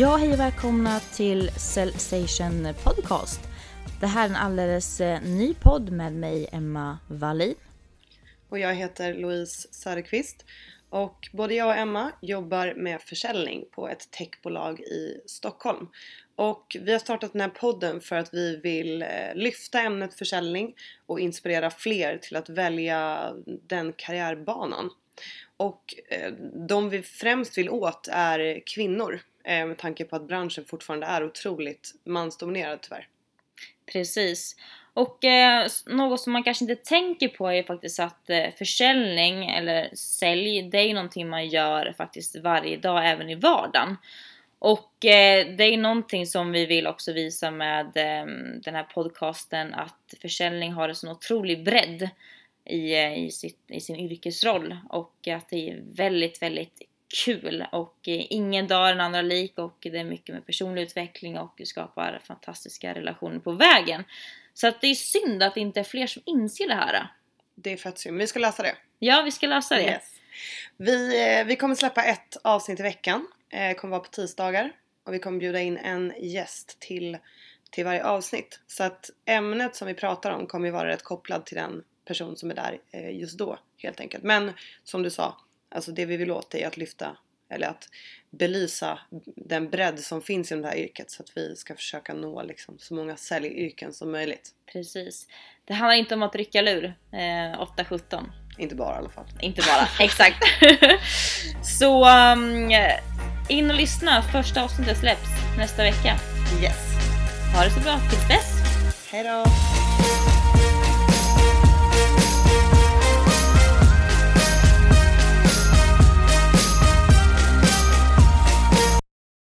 Ja, hej och välkomna till Cellstation Podcast. Det här är en alldeles eh, ny podd med mig, Emma Wallin. Och jag heter Louise Söderqvist. Och både jag och Emma jobbar med försäljning på ett techbolag i Stockholm. Och vi har startat den här podden för att vi vill eh, lyfta ämnet försäljning och inspirera fler till att välja den karriärbanan. Och eh, de vi främst vill åt är kvinnor eh, med tanke på att branschen fortfarande är otroligt mansdominerad tyvärr. Precis. Och eh, något som man kanske inte tänker på är faktiskt att eh, försäljning eller sälj, det är ju någonting man gör faktiskt varje dag även i vardagen. Och eh, det är någonting som vi vill också visa med eh, den här podcasten att försäljning har en sån otrolig bredd i, eh, i, sitt, i sin yrkesroll och att det är väldigt, väldigt kul och eh, ingen dag är den andra lik och det är mycket med personlig utveckling och skapar fantastiska relationer på vägen. Så att det är synd att det inte är fler som inser det här. Det är fett synd. Vi ska läsa det. Ja, vi ska läsa det. Yes. Vi, eh, vi kommer släppa ett avsnitt i veckan. Eh, kommer vara på tisdagar. Och vi kommer bjuda in en gäst till, till varje avsnitt. Så att ämnet som vi pratar om kommer ju vara rätt kopplad till den person som är där just då helt enkelt. Men som du sa, alltså det vi vill åt är att lyfta eller att belysa den bredd som finns i det här yrket så att vi ska försöka nå liksom så många säljyrken som möjligt. Precis. Det handlar inte om att rycka lur eh, 8-17. Inte bara i alla fall. Inte bara, exakt. så um, in och lyssna. Första avsnittet släpps nästa vecka. Yes. Ha det så bra tills dess. Hejdå!